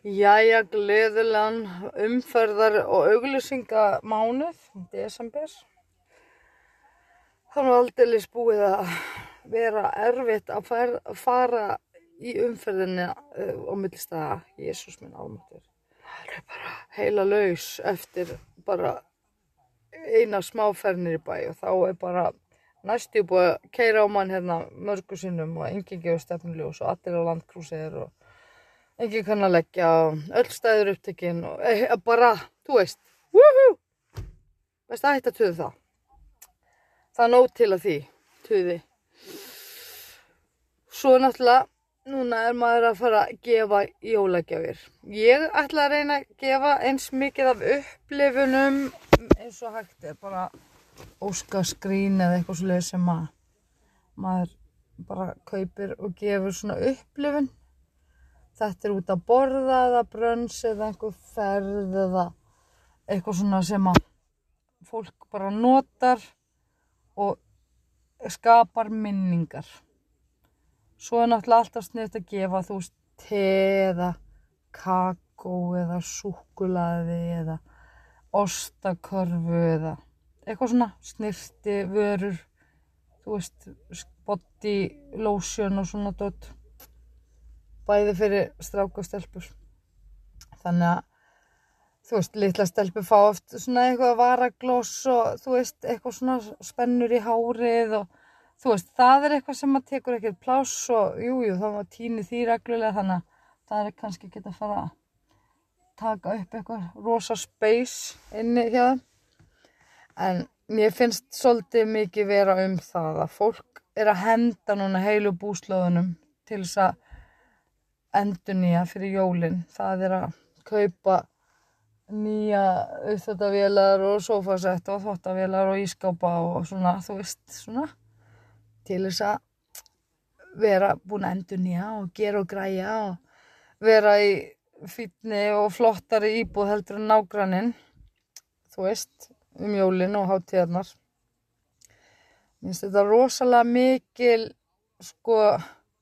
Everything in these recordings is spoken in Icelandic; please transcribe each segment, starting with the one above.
Jæja, gleðilegan umferðar og auglýsingamánuð, desember. Það er aldrei búið að vera erfitt að fer, fara í umferðinni uh, á millistæða. Jésús minn álmáttur. Það er bara heila laus eftir bara eina smáfernir í bæ og þá er bara næstu búið að keira á mann hérna mörgu sinnum og enginn gefur stefnuljós og allir á landkrúsir og enginn kann að leggja öll stæður upptekinn og e, bara, þú veist, woohoo! Veist að hætta tuðu það. Það er nóg til að því, tuði. Svo náttúrulega, núna er maður að fara að gefa jólagjafir. Ég ætla að reyna að gefa eins mikið af upplifunum eins og hægt er, bara óskaskrín eða eitthvað svolítið sem að maður bara kaupir og gefur svona upplifun. Þetta er út að borða eða brönns eða einhver ferð eða eitthvað svona sem að fólk bara notar og skapar minningar. Svo er náttúrulega alltaf sniðt að gefa þú veist te eða kakó eða súkulaði eða ostakörfu eða eitthvað svona snirti vörur, þú veist, body lotion og svona dot, bæði fyrir strák og stelpur. Þannig að, þú veist, litla stelpur fá oft svona eitthvað varagloss og þú veist, eitthvað svona spennur í hárið og þú veist, það er eitthvað sem maður tekur ekkert pláss og jújú, jú, þá maður týni því reglulega þannig að það er kannski ekki að fara að taka upp eitthvað rosa space inni hjá þeim. En mér finnst svolítið mikið vera um það að fólk er að henda núna heilu búslóðunum til þess að endur nýja fyrir jólinn. Það er að kaupa nýja auðvitaðvélar og sofasett og þvottavélar og ískápa og svona, þú veist, svona til þess að vera búin að endur nýja og gera og græja og vera í fítni og flottari íbúð heldur en nágranninn, þú veist, um jólinn og hátíðarnar. Mér finnst þetta rosalega mikil, sko,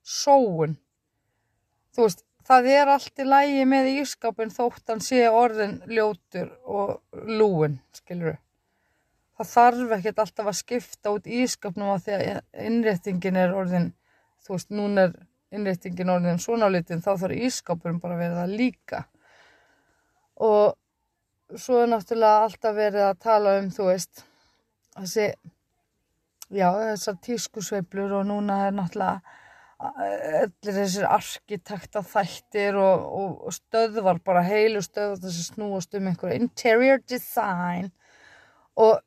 sóun. Þú veist, það er allt í lægi með ískapin þótt hann sé orðin ljótur og lúin, skilur við. Það þarf ekkert alltaf að skipta út ískapnum á því að innréttingin er orðin, þú veist, núna er innréttingin orðin svona litin, þá þarf ískapurum bara að vera það líka. Og svo er náttúrulega alltaf verið að tala um, þú veist, þessi, já, þessar tískusveiblur og núna er náttúrulega allir þessir arkitekta þættir og, og, og stöðvar, bara heilu stöðvar þessi snúast um einhverju interior design. Og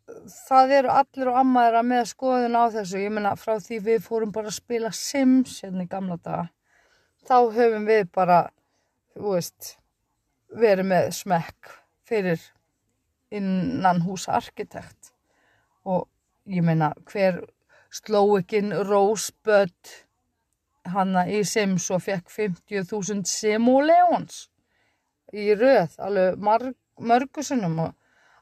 það eru allir og ammaðra með skoðun á þessu, ég menna frá því við fórum bara að spila Sims hérna í gamla daga, þá höfum við bara, veist, verið með smekk fyrir innan húsa arkitekt. Og ég meina hver sló ekki inn Rosebud hanna í Sims og fekk 50.000 simoleons í röð, alveg mörgusunum og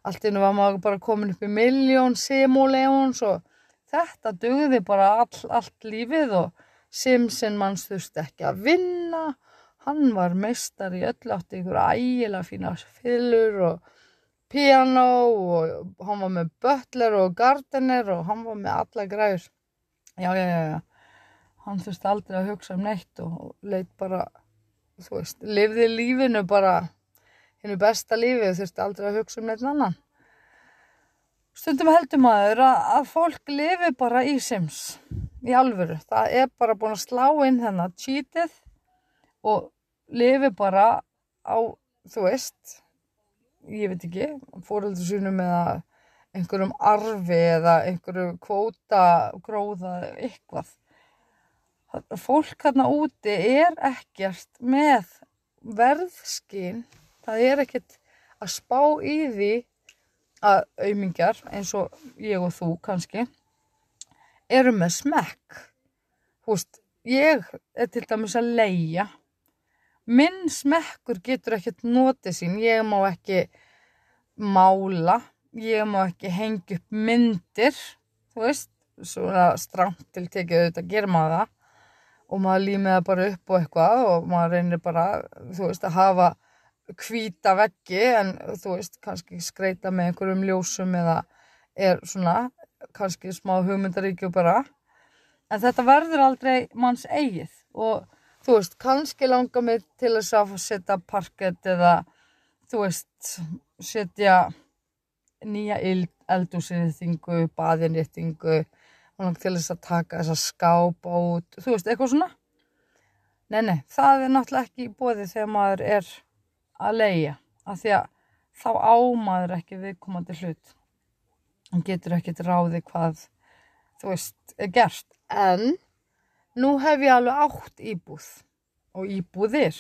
allt innu var maður bara komin upp í miljón simoleons og þetta dögði bara all, allt lífið og Simsin manns þurfti ekki að vinna, hann var meistar í öll átti ykkur ægilega fína fylur og piano og hann var með butler og gardener og hann var með alla græður. Já, já, já, já hann þurfti aldrei að hugsa um neitt og leitt bara, þú veist, lifði lífinu bara, hennu besta lífi og þurfti aldrei að hugsa um neitt annan. Stundum heldur maður að, að fólk lifi bara í sims, í alvöru. Það er bara búin að slá inn þennan cheatið og lifi bara á, þú veist, ég veit ekki, fóröldur sínum eða einhverjum arfi eða einhverju kvóta, gróða, eitthvað fólk hérna úti er ekkert með verðskinn, það er ekkert að spá í því að auðmingjar eins og ég og þú kannski eru með smekk. Húst, ég er til dæmis að leia minn smekkur getur ekkert notið sín, ég má ekki mála, ég má ekki hengja upp myndir. Þú veist, svona stránt til tekið auðvitað, gerum að það og maður límið það bara upp og eitthvað og maður reynir bara, þú veist, að hafa hvíta veggi en þú veist, kannski skreita með einhverjum ljósum eða er svona kannski smá hugmyndaríkju bara. En þetta verður aldrei manns eigið og þú veist, kannski langar mig til þess að setja parkett eða þú veist, setja nýja eldúsinniðtingu, baðinniðtingu langar til þess að taka þessa skáp út, þú veist, eitthvað svona. Nei, nei, það er náttúrulega ekki í bóði þegar maður er að leia, af því að þá ámaður ekki viðkomandi hlut. Hann getur ekkert ráði hvað þú veist, er gert. En nú hef ég alveg átt íbúð og íbúðir.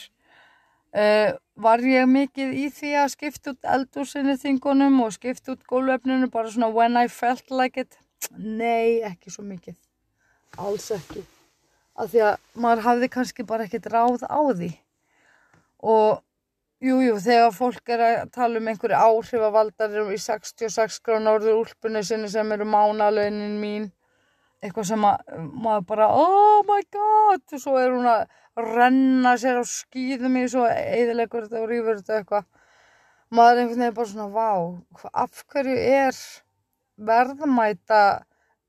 Uh, var ég mikið í því að skipta út eldúsinni þingunum og skipta út gólvefninu bara svona when I felt like it nei, ekki svo mikið. Alls ekki. Af því að maður hafði kannski bara ekkert ráð á því. Og jújú, jú, þegar fólk er að tala um einhverju áhrifavaldar í 66 grána orður úlpunni sinni sem eru mánalögnin mín eitthvað sem að maður bara oh my god og svo er hún að renna sér á skýðum í svo eðilegur þetta og rýfur þetta eitthvað. Maður er einhvern veginn bara svona vá af hverju er verðmæta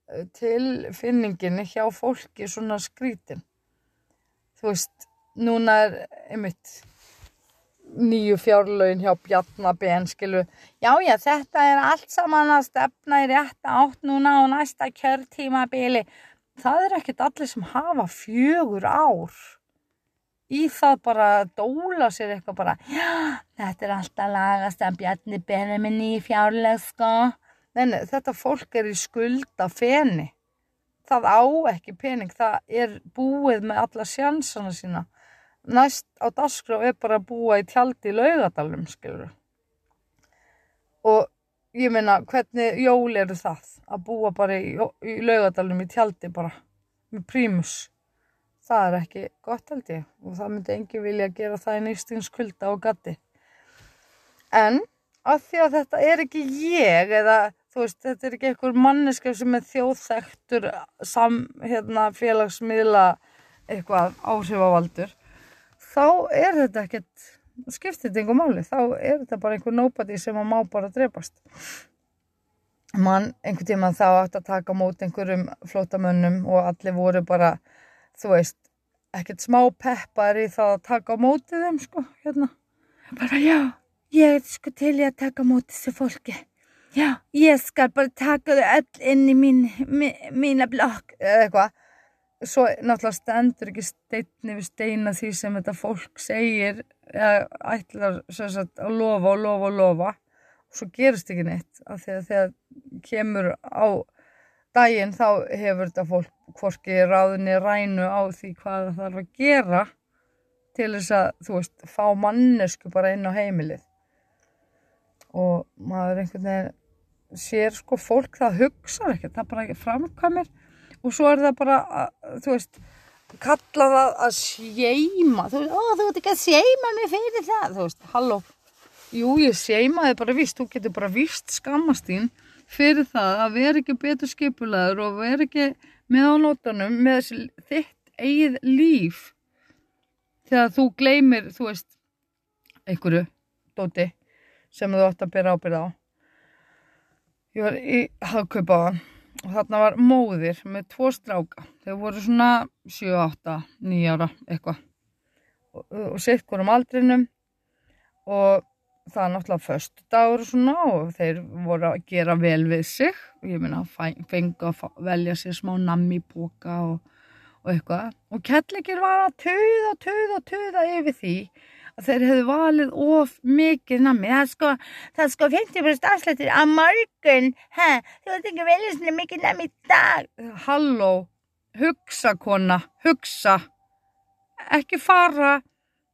eh, tilfinningin hjá fólki svona skrítin. Þú veist núna er einmitt nýju fjárlaugin hjá Bjarnabenn skilu, já já þetta er allt saman að stefna í rétt átt núna á næsta kjörtímabili. Það er ekkert allir sem hafa fjögur ár í það bara dóla sér eitthvað bara, já þetta er alltaf lagast að Bjarnabenn er með nýju fjárlaug sko Nei, þetta fólk er í skulda feni það á ekki pening það er búið með alla sjansana sína næst á dasgrá er bara að búa í tjaldi í laugadalum, skilur. Og ég meina, hvernig jól eru það? Að búa bara í, í laugadalum í tjaldi bara, með prímus. Það er ekki gott held ég og það myndi engi vilja gera það í nýstingskvölda og gatti. En að því að þetta er ekki ég eða þú veist, þetta er ekki einhver manneska sem er þjóðþektur sam, hérna, félagsmiðla eitthvað áhrifavaldur. Þá er þetta ekkert skiptir þetta einhver máli, þá er þetta bara einhver nobody sem að má bara drefast mann einhvern tíma þá átt að taka mót einhverjum flótamönnum og allir voru bara þú veist, ekkert smá peppar í það að taka mótið þeim sko, hérna. Bara já, ég er sko til ég að taka mótið þessu fólki já, ég skal bara taka þau öll inn í mín, mín, mína blokk eða eitthvað. Svo náttúrulega stendur ekki steinni við steina því sem þetta fólk segir eða ætlar sagt, að lofa og lofa og lofa. Og svo gerist ekki neitt af því að þegar kemur á daginn þá hefur þetta fólk hvorki ráðinni rænu á því hvað það þarf að gera til þess að þú veist fá mannesku bara inn á heimilið. Og maður einhvern veginn sér sko fólk það hugsa ekki, það bara framkvæmir. Og svo er það bara, þú veist, kalla það að sjeima, þú veist, ó þú ert ekki að sjeima mig fyrir það, þú veist, halló, jú ég sjeimaði bara vist, þú getur bara vist skammastinn fyrir það að vera ekki betur skipulaður og vera ekki með á nótunum með þessi þitt eigið líf. Þegar þú gleymir, þú veist, einhverju dóti sem þú ætti að byrja ábyrða á. Ég var í hafðkaupaðan og þarna var móðir með tvo stráka. Þau voru svona 7, 8, 9 ára eitthvað. Og, og sitt hverjum aldrinum. Og það er náttúrulega först dagur og svona og þeir voru að gera vel við sig. Og ég minna fengi að velja sér smá nammi boka og, og eitthvað. Og Kjellikir var að töða, töða, töða yfir því að þeir hefðu valið of mikið nammi. Það er sko, sko 50% afslættir að morgun, hæ, þú veit ekki velja svona mikið nammi í dag. Halló, hugsa kona, hugsa. Ekki fara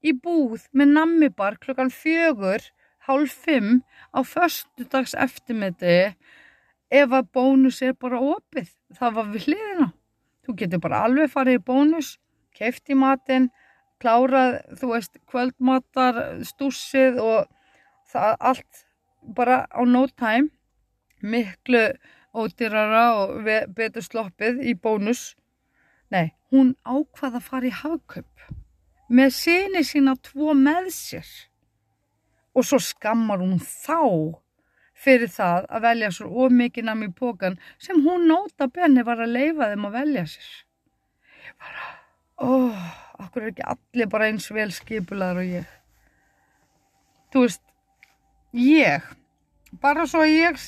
í búð með nammibar klukkan fjögur, hálf fimm á förstu dags eftirmiði ef að bónus er bara opið. Það var við hliðina. Þú getur bara alveg farið í bónus, keft í matinn, klárað, þú veist, kvöldmatar, stúsið og það allt bara á no time, miklu ódýrara og betur sloppið í bónus. nei, hún ákvað að fara í hagkaup með sinni sína tvo með sér og svo skammar hún þá fyrir það að velja svo ómikið nam í pókan sem hún nóta benni var að leifa þeim að velja sér. Bara, óh, okkur er ekki allir bara eins vel skipulaður og ég. Þú veist, ég, bara svo að ég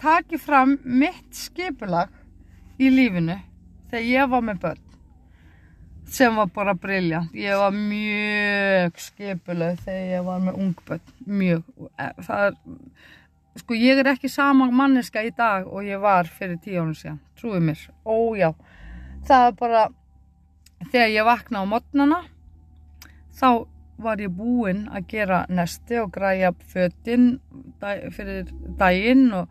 taki fram mitt skipulag í lífinu þegar ég var með börn sem var bara briljant. Ég var mjög skipuleg þegar ég var með ungbönn, mjög. Það er, sko ég er ekki sama manneska í dag og ég var fyrir tíu ánum síðan, trúið mér. Ójá, það er bara, þegar ég vakna á modnana, þá var ég búinn að gera nesti og græja fötinn fyrir daginn og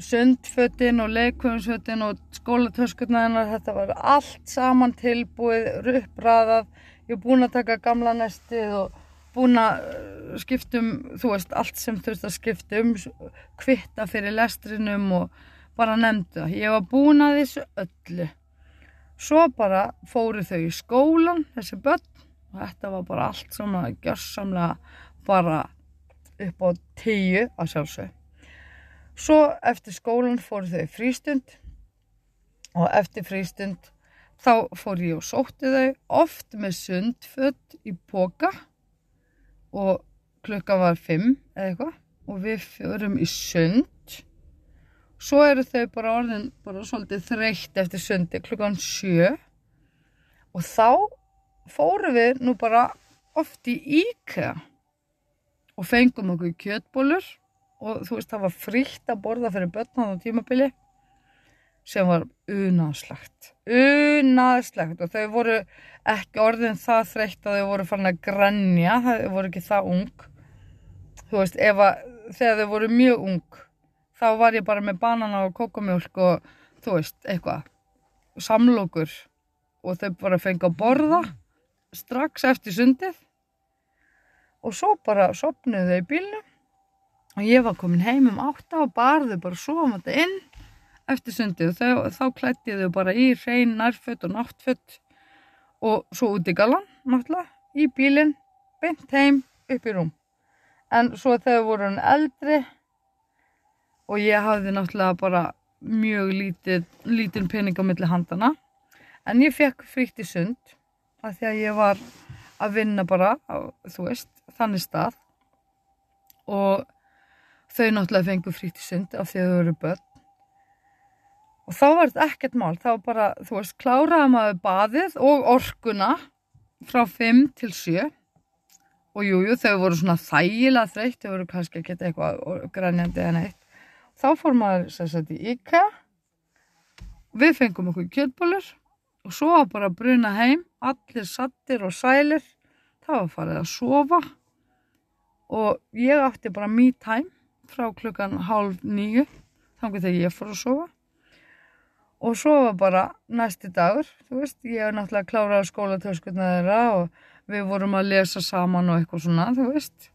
sundfötin og leikvömsfötin og skólatöskurna hennar, þetta var allt saman tilbúið, uppraðað, ég er búin að taka gamla nestið og búin að uh, skiptum, þú veist, allt sem þurft að skiptum, kvitta fyrir lestrinum og bara nefndu það. Ég var búin að þessu öllu. Svo bara fóru þau í skólan, þessi börn, og þetta var bara allt svona gjörsamlega bara upp á tíu að sjálfsög. Svo eftir skólan fór þau frístund og eftir frístund þá fór ég og sótti þau oft með sundfött í boka og klukka var fimm eða eitthvað og við fjörum í sund. Svo eru þau bara orðin bara svolítið þreytt eftir sundi klukkan sjö. Og þá fóru við nú bara oft í íkja og fengum okkur kjötbólur og þú veist það var frítt að borða fyrir börnan á tímabili sem var unaðslegt. Unaðslegt og þau voru ekki orðin það þreytt að þau voru fann að grannja þau voru ekki það ung. Þú veist ef að þegar þau voru mjög ung þá var ég bara með banana og kokomjólk og þú veist eitthvað. Samlokur. Og þau bara fengið að borða strax eftir sundið. Og svo bara sopnuðu þau í bílnum. Og ég var komin heim um átta og barðu bara svo um þetta inn eftir sundið. Og þá, þá klætti þau bara í hrein, nærfött og náttfött og svo út í galan náttúrulega, í bílinn beint heim upp í rúm. En svo þegar voru hann eldri og ég hafði náttúrulega bara mjög lítið lítinn pening á milli handana en ég fekk fríkt í sund af því að ég var að vinna bara á, þú veist, þannig stað. Og þau náttúrulega fengu frítt í sund af því að þau eru börn. Og þá var þetta ekkert mál. Þá bara, þú veist, kláraði maður baðið og orkuna frá 5 til 7 og jújú, jú, þau voru svona þægilega þreytt, þau voru kannski ekki eitthvað grænjandi en eitt þá fór maður sérstaklega í IKEA. Við fengum okkur kjöldbólur og svo var bara að bruna heim. Allir sattir og sælir. Það var farið að sofa. Og ég átti bara me time frá klukkan hálf nýju þannig þegar ég fór að sofa. Og svo var bara næsti dagur þú veist, ég hef náttúrulega klárað skólatöskutna þeirra og við vorum að lesa saman og eitthvað svona þú veist,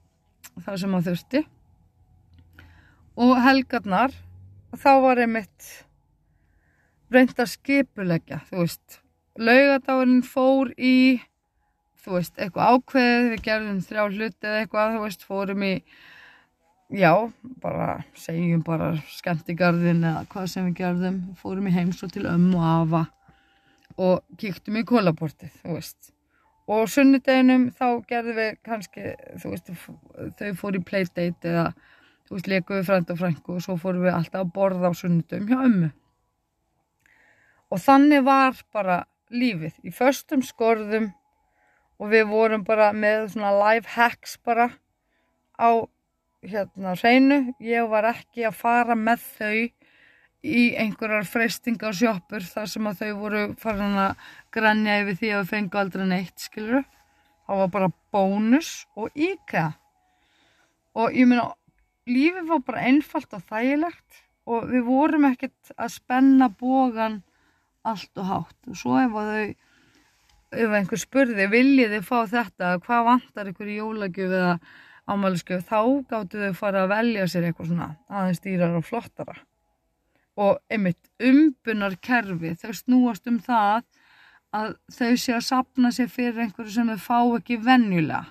það sem að þurfti og helgarnar þá var einmitt reynd að skipulegja þú veist, laugadagurinn fór í þú veist, eitthvað ákveð við gerðum þrjá hluti eða eitthvað, þú veist, fórum í já, bara segjum bara skemmtigarðin eða hvað sem við gerðum fórum í heims og til ömm og afa og kíktum í kólaportið þú veist. Og sunnudeginum þá gerðum við kannski þú veist, þau fór í playdate eða þú veist, lekuðu frænd og frængu og svo fórum við alltaf að borða á sunnudum hjá ömmu og þannig var bara lífið í förstum skorðum og við vorum bara með svona life hacks bara á hérna hreinu, ég var ekki að fara með þau í einhverjar freystingar sjóppur þar sem að þau voru farin að grænja yfir því að við fengu aldrei neitt, skiluru. Það var bara bónus og íkja. Og ég meina, lífið var bara einfalt og þægilegt og við vorum ekkert að spenna bógan allt og hátt. Og svo ef þau, ef einhver spurði, viljið þið fá þetta, hvað vantar ykkur í jólagjöf eða ámælisköf þá gáttu þau fara að velja sér eitthvað svona aðeins dýrar og flottara og einmitt umbunar kerfi þau snúast um það að þau sé að sapna sér fyrir einhverju sem þau fá ekki venjulega.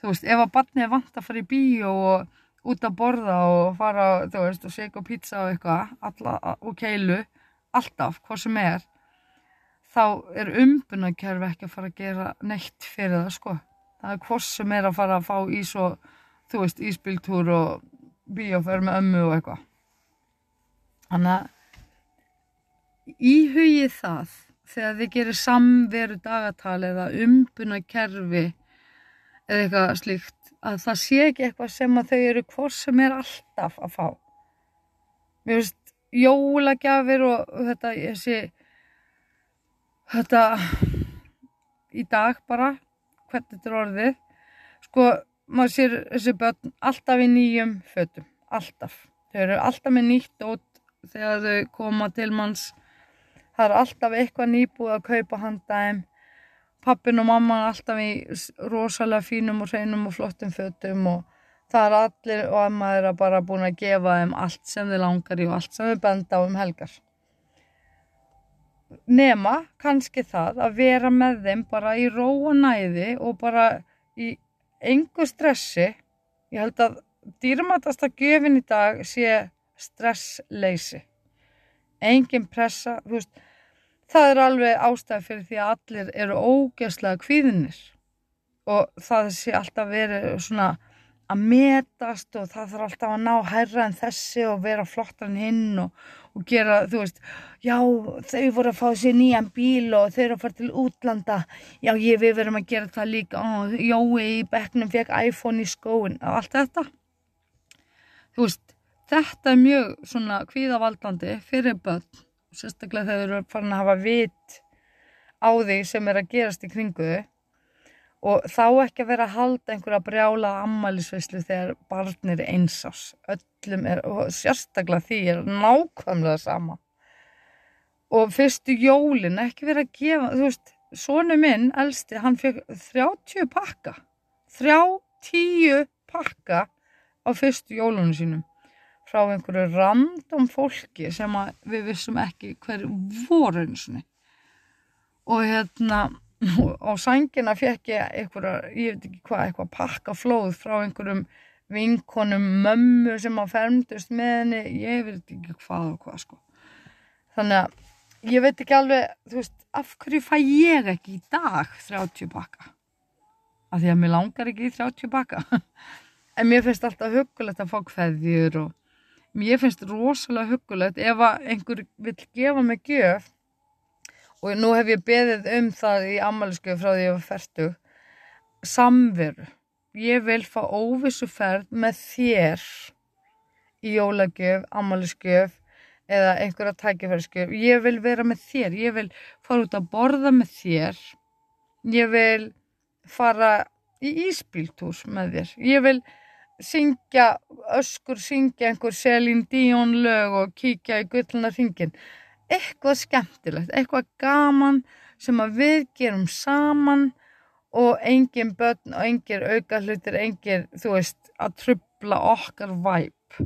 Þú veist, ef að barnið vant að fara í bíó og út að borða og fara, þú veist, og shake og pizza og eitthvað, og keilu, alltaf, hvað sem er, þá er umbunarkerfi ekki að fara að gera neitt fyrir það, sko. Það er hvað sem er að fara að fá ís og, þú veist, íspiltúr og bíóferð með ömmu og eitthvað. Þannig að íhugið það þegar þið gerir samveru dagatal eða umbuna kerfi eða eitthvað slíkt að það sé ekki eitthvað sem að þau eru hvort sem er alltaf að fá. Mér finnst jólagjafir og þetta þessi þetta í dag bara hvernig þetta er orðið. Sko maður sér þessi börn alltaf í nýjum fötum alltaf, þau eru alltaf með nýtt út þegar þau koma til manns. Það er alltaf eitthvað nýbúið að kaupa handæðum pappin og mamma er alltaf í rosalega fínum og hreinum og flottum fötum og það er allir og amma er bara búin að gefa þeim allt sem þið langar í og allt sem þið benda á um helgar. Nema kannski það að vera með þeim bara í ró og næði og bara í engu stressi. Ég held að dýrmætasta gjöfin í dag sé stressleysi. Engin pressa, þú veist, það er alveg ástæði fyrir því að allir eru ógeðslega kvíðinir og það sé alltaf verið svona að metast og það þarf alltaf að ná hærra en þessi og vera flottar en hinn og, og gera, þú veist, já, þau voru að fá sér nýjan bíl og þau eru að fara til útlanda, já, ég við verum að gera það líka, Jói í bekknum fekk iPhone í skóin og allt þetta. Þú veist, Þetta er mjög svona kvíðavaldandi fyrir börn, sérstaklega þegar þau eru farin að hafa vit á því sem er að gerast í kringuðu og þá ekki að vera að halda einhverja brjála ammælisveislu þegar barnir er einsás. Öllum er, og sérstaklega því er nákvæmlega sama. Og fyrstu jólin, ekki vera að gefa, þú veist, sonu minn, elsti, hann fekk 30 pakka. 30 pakka á fyrstu jólunum sínum frá einhverju random fólki sem við vissum ekki hver voru eins og og hérna á sængina fekk ég einhverja, ég veit ekki hvað, eitthvað pakka flóð frá einhverjum vinkonum mömmu sem að fermdust með henni, ég veit ekki hvað og hvað sko. Þannig að ég veit ekki alveg, þú veist af hverju fæ ég ekki í dag 30 pakka? Af því að mér langar ekki í 30 pakka. En mér finnst alltaf hugulegt að fá hverðjur og mér finnst rosalega hugulegt ef einhver vil gefa mig gjöf. Og nú hef ég beðið um það í ammaliðskjöf frá því ég var færtug samveru. Ég vil fá óvissu ferð með þér í jólagjöf, ammaliðskjöf eða einhverja tækifæriskjöf ég vil vera með þér, ég vil fara út að borða með þér. Ég vil fara í íspíltúr með þér. Ég vil syngja, öskur syngja einhver Selin Díón lög og kíkja í gullna ringin eitthvað skemmtilegt, eitthvað gaman sem að við gerum saman og engin börn og engin auka hlutir, engin þú veist, að trubla okkar væp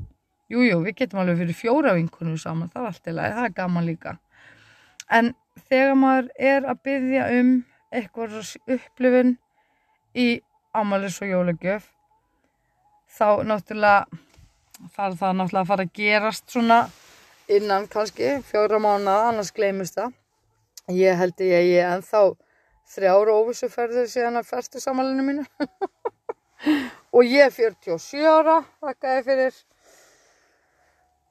jújú, við getum alveg fyrir fjóra vinkunum saman, það er allt í lagi, það er gaman líka. En þegar maður er að byggja um eitthvað upplifun í ámælis og jólagjöf þá náttúrulega þarf það náttúrulega að fara að gerast svona innan kannski fjóra mánu annars gleymist það. Ég held ég að ég ennþá þrjára óvissuferðir síðan að færstu samalinu mínu. Og ég er 47 ára þakkaði fyrir.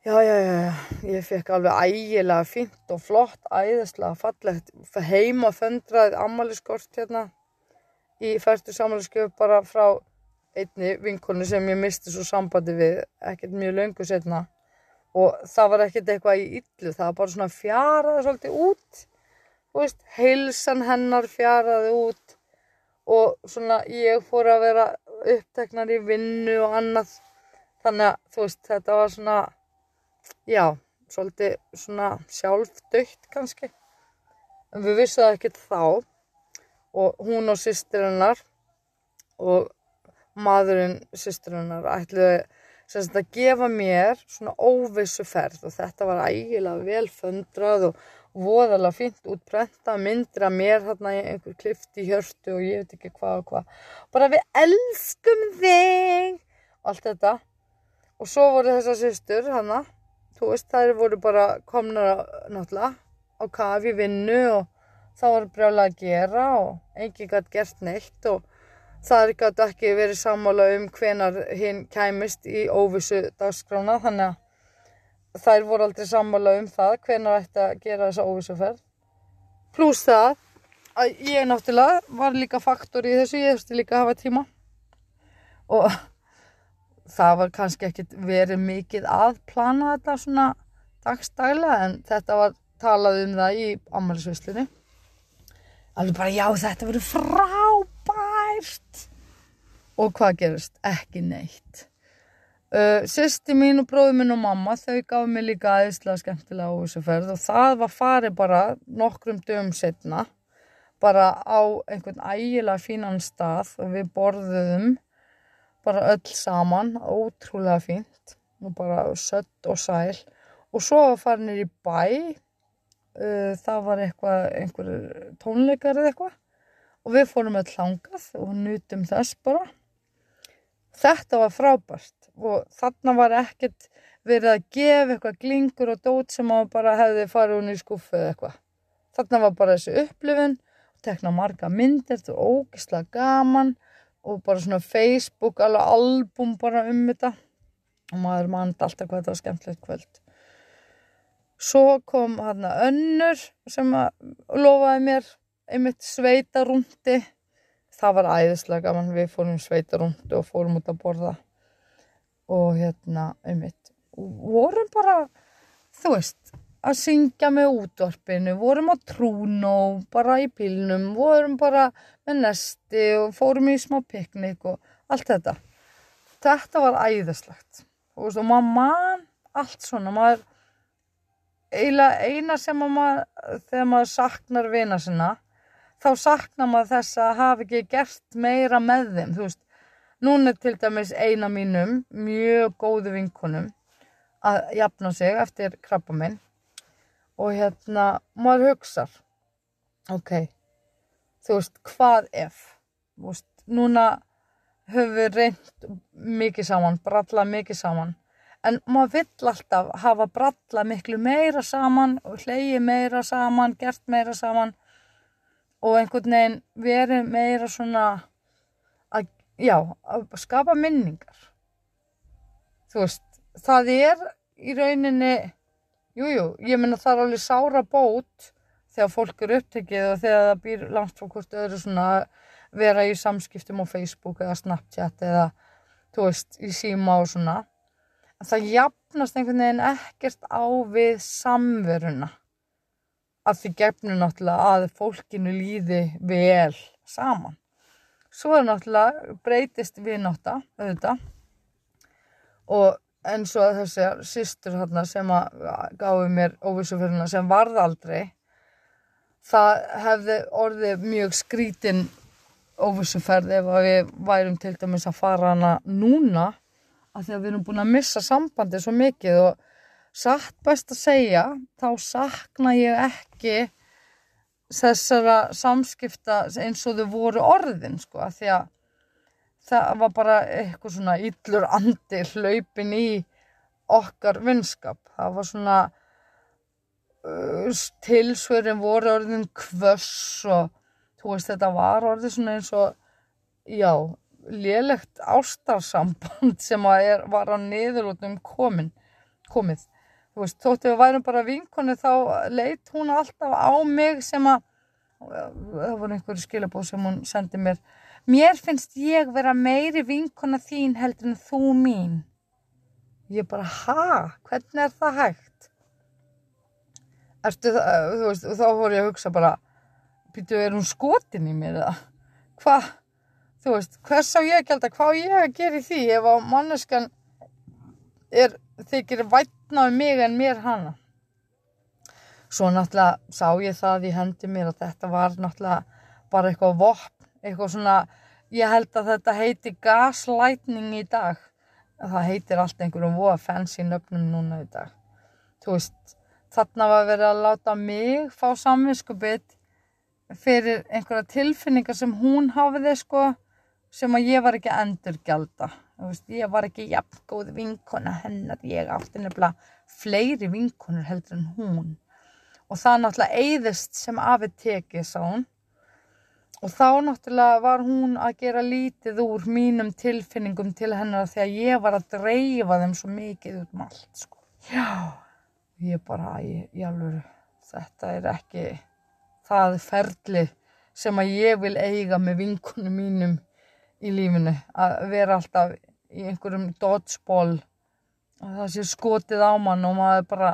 Já já já ég fekk alveg ægilega fint og flott æðislega fallegt heima föndrað ammaliðskort hérna í færstu samalinu bara frá einni vinkonu sem ég misti svo sambandi við ekkert mjög löngu setna og það var ekkert eitthvað í yllu það var bara svona fjaraði svolítið út. Þú veist, heilsan hennar fjaraði út. Og svona ég fór að vera uppteknar í vinnu og annað. Þannig að þú veist, þetta var svona já, svolítið svona sjálfdöytt kannski. En við vissum það ekkert þá. Og hún og sýstir hennar og maðurinn, sýsturinnar, ætluði að gefa mér svona óvissu ferð og þetta var ægilega vel föndrað og, voðalega fínt útprenta myndir að mér þarna í einhver klift í hjörtu og ég veit ekki hvað og hvað. Bara við elskum þig! Allt þetta. Og svo voru þessar systur hana þú veist þær voru bara komnar náttúrulega á kafi vinnu og það var brjálega að gera og enginn gæti gert neitt og það gæti ekki verið sammála um hvenar hinn kæmist í óvissu dagskrána þannig að þær voru aldrei sammála um það hvenar ætti að gera þessa óvissuferð. Pluss það að ég náttúrulega var líka faktor í þessu, ég þurfti líka að hafa tíma. Og það var kannski ekkit verið mikið að plana þetta svona dagstæla en þetta var talað um það í ammælisvislunni alveg bara já þetta verið frábært og hvað gerist? Ekki neitt. Uh, Sýsti mín og bróði mín og mamma þau gaf mér líka aðeinslega skemmtilega óvissuferð og það var farið bara nokkrum dögum setna bara á einhvern ægilega fínan stað og við borðuðum bara öll saman ótrúlega fínt og bara sött og sæl. Og svo var farinir í bæ uh, það var eitthvað einhver tónleikar eða eitthvað og við fórum öll langað og nutum þess bara þetta var frábært og þarna var ekkert verið að gefa eitthvað glingur og dót sem að bara hefði farið hún í skuffu eða eitthvað. Þarna var bara þessi upplifun, tekna marga myndir, þetta var ógislega gaman og bara svona Facebook, alveg album bara um þetta og maður mandi alltaf hvað þetta var skemmtilegt kvöld. Svo kom hann að önnur sem að lofaði mér einmitt sveitarúndi. Það var æðislega gaman, við fórum sveitarúndi og fórum út að borða. Og hérna, einmitt, vorum bara, þú veist, að syngja með útvarpinu, vorum á trúnó, bara í bílnum, vorum bara með nesti og fórum í smá piknik og allt þetta. Þetta var æðislegt. Og, og maður mann allt svona, maður, eina sem maður, þegar maður saknar vina sinna, þá saknar maður þess að hafa ekki gert meira með þeim, þú veist, Núna er til dæmis eina mínum, mjög góðu vinkonum, að jafna sig eftir krabba minn og hérna, maður hugsar, ok, þú veist, hvað ef, þú veist, núna höfum við reynd mikið saman, brallað mikið saman, en maður vill alltaf hafa brallað miklu meira saman og hleyið meira saman, gert meira saman og einhvern veginn verið meira svona já, að skapa minningar. Þú veist það er í rauninni jújú, jú, ég menna það er alveg sára bót þegar fólk eru upptekið og þegar það býr langt frá hvort öðru svona vera í samskiptum á Facebook eða Snapchat eða þú veist, í síma og svona. Það jafnast einhvern veginn ekkert á við samveruna að því gefnum náttúrulega að fólkinu líði vel saman. Svo er náttúrulega breytist viðnáta auðvitað. Og eins og þessi sýstur sem að gáði mér óvissuföruna sem varð aldrei það hefði orðið mjög skrítin óvissuferð ef við værum til dæmis að fara hana núna af því að við erum búin að missa sambandi svo mikið og satt best að segja þá sakna ég ekki þessara samskipta eins og þau voru orðin sko að því að það var bara eitthvað svona yllur andi hlaupin í okkar vinskap. Það var svona uh, tilsverðin voru orðin kvöss og þú veist þetta var orðin svona eins og já, lélegt ástarsamband sem að er, var á niðurlótum komin komið þú veist, þóttu við værum bara vinkonu þá leitt hún alltaf á mig sem að það voru einhverju skilabóð sem hún sendi mér mér finnst ég vera meiri vinkona þín heldur en þú mín ég bara, ha? hvernig er það hægt? Ertu það, þú veist, þá voru ég að hugsa bara, býtu, er hún skotin í mér eða? Hvað? Þú veist, hvers á ég að gelda, hvað á ég að gera í því ef á manneskan er þykir vætna um mig en mér hana. Svo náttúrulega sá ég það í hendi mér að þetta var náttúrulega bara eitthvað vopn, eitthvað svona, ég held að þetta heiti gaslightning í dag. Það heitir allt einhverjum voða fancy nöfnum núna í dag. Þú veist, þarna var verið að láta mig fá samvinskupið fyrir einhverja tilfinningar sem hún hafiði sko sem að ég var ekki endurgjalda. Ég var ekki jafn góð vinkona hennar. Ég átti nefnilega fleiri vinkonur heldur en hún. Og það náttúrulega eyðist sem afi tekið sá hún. Og þá náttúrulega var hún að gera lítið úr mínum tilfinningum til hennar þegar ég var að dreifa þeim svo mikið út um allt sko. já, ég bara ég, ég alveg, þetta er ekki það ferli sem að ég vil eiga með vinkunum mínum í lífinu að vera alltaf í einhverjum dodgeball og það sé skotið á mann og maður bara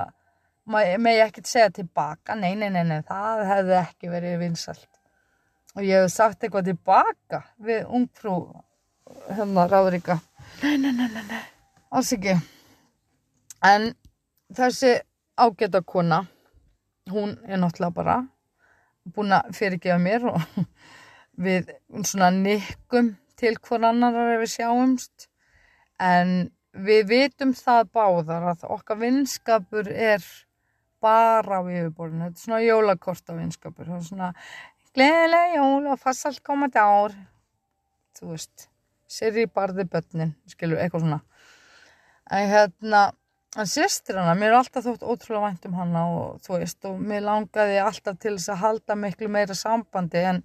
maður megi ekkert segja tilbaka. Nei, nei, nei, nei, það hefði ekki verið vinsalt og ég hef sagt eitthvað tilbaka við ungfrú hérna Ráðríka. Nei, nei, nei, nei, nei. Alls ekki. En þessi ágæta kona hún er náttúrulega bara búin að fyrirgefa mér og við svona nikkum til hvern annar við sjáumst. En við vitum það báðar að okkar vinskapur er bara á yfirborðinu, þetta er svona jólakorta vinskapur, það er svona gleðilega jól og farsalt komandi ár. Þú veist sér í barði börnin, skilur, eitthvað svona. En hérna en sýstir hana, mér er alltaf þótt ótrúlega vænt um hana og þú veist og mér langaði alltaf til þess að halda miklu meira sambandi en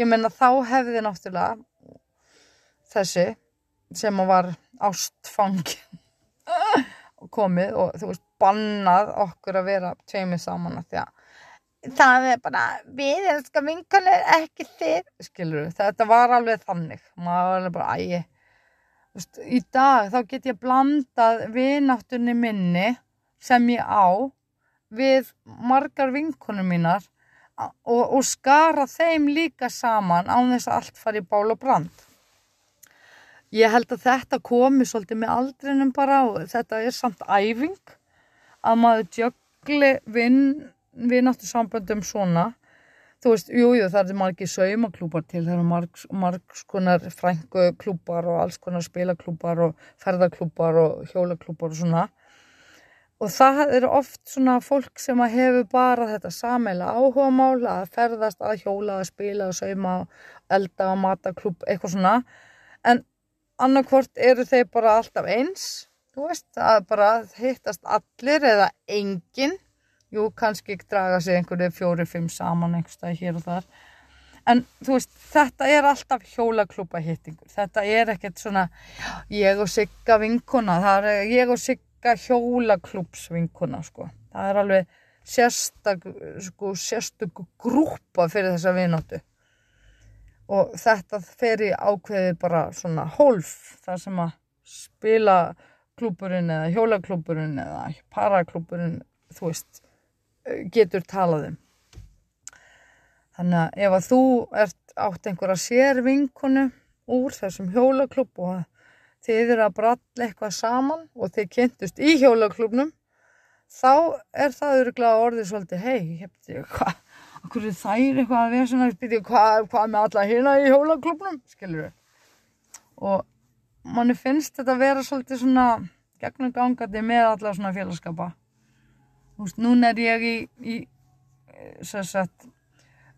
ég menna þá hefði náttúrulega þessi sem var ástfangin og komið og þú veist bannað okkur að vera tveimið saman að því að það er bara við elskar vinkanir ekki þið skilur þetta var alveg þannig. Maður var alveg bara ægi í dag þá get ég blandað vináttunni minni sem ég á við margar vinkunum mínar og, og skara þeim líka saman án þess að allt fari í bál og brand. Ég held að þetta komi svolítið með aldrinum bara og þetta er samt æfing að maður djögli vinn, vináttu samböndum svona. Þú veist, jújú, jú, það er margir saumaklúpar til, það eru margs, margs konar frænguklúpar og alls konar spilaklúpar og ferðarklúpar og hjólaklúpar og svona. Og það eru oft svona fólk sem að hefur bara þetta sameila áhuga mál að ferðast að hjóla, að spila, að sauma, elda, að mata klúp, eitthvað svona. En annarkvort eru þeir bara alltaf eins, þú veist, að bara hittast allir eða enginn. Jú, kannski draga sig einhverju fjóri-fimm saman einhverstað hér og þar. En þú veist, þetta er alltaf hjólaklúpa hittingur, þetta er ekkert svona ég og Sigga vinkona það er ég og Sigga hjólaklúps vinkona, sko. Það er alveg sérstak sko, sérstak grúpa fyrir þessa vinóttu og þetta fer í ákveði bara svona hólf, það sem að spila klúpurinn eða hjólaklúpurinn eða paraklúpurinn, þú veist getur talað um. Þannig að ef að þú ert átt einhverja sér vinkonu úr þessum hjólaklubb og þið eru að bralla eitthvað saman og þið kynntust í hjólaklubbnum þá er það öruglega orðið svolítið hei, hefði ég hvað okkur er þær eitthvað að vera svona hvað, hvað með alla hérna í hjólaklubbnum skilur við og manni finnst þetta að vera svolítið svona gegnum gangandi með alla svona félagskapa. Þú veist, núna er ég í, í sagt,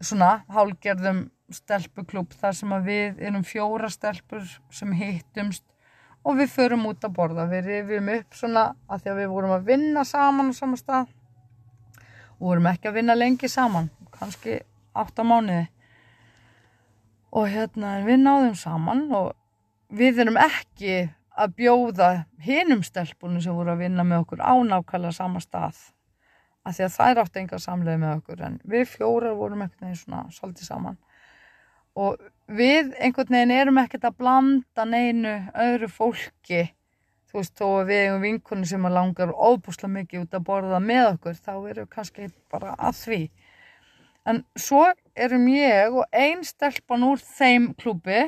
svona hálgerðum stelpuklub þar sem að við erum fjóra stelpur sem hittumst og við förum út að borða. Við rifjum upp svona að því að við vorum að vinna saman á sama stað. Og vorum ekki að vinna lengi saman, kannski 8 mánuði. Og hérna við náðum saman og við erum ekki að bjóða hinum stelpunum sem voru að vinna með okkur á nákvæmlega sama stað að því að þær áttu enga samlega með okkur en við fjórar vorum einhvern veginn svona svolítið saman. Og við einhvern veginn erum ekkert að blanda neinu öðru fólki. Þú veist þó að við eigum vinkunni sem langar óbúslega mikið út að borða með okkur þá erum við kannski bara að því en svo erum ég og einn stelpan úr þeim klúpi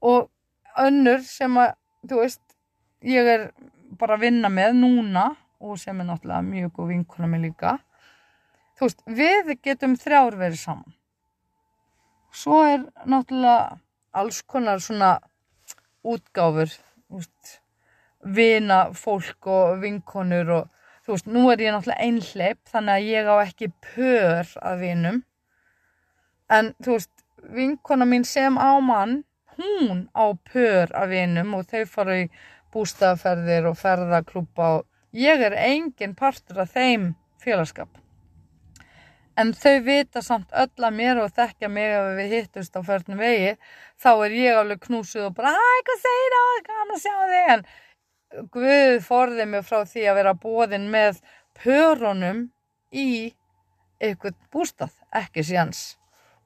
og önnur sem að þú veist ég er bara að vinna með núna og sem er náttúrulega mjög góð vinkona með líka. Þú veist, við getum þrjár verið saman. Svo er náttúrulega alls konar svona útgáfur veist, vina fólk og vinkonur og þú veist, nú er ég náttúrulega einhleip þannig að ég á ekki pör af vinum. En þú veist, vinkona mín sem á mann hún á pör af vinum og þau fara í bústaferðir og ferðaklúpa og ég er engin partur af þeim félagskap. En þau vita samt öll að mér og þekkja mig ef við hittust á förnum vegi þá er ég alveg knúsuð og bara hæ, hvað segir það, gaman að sjá þig en Guð forðið mig frá því að vera bóðin með pörunum í eitthvað bústað, ekki síðans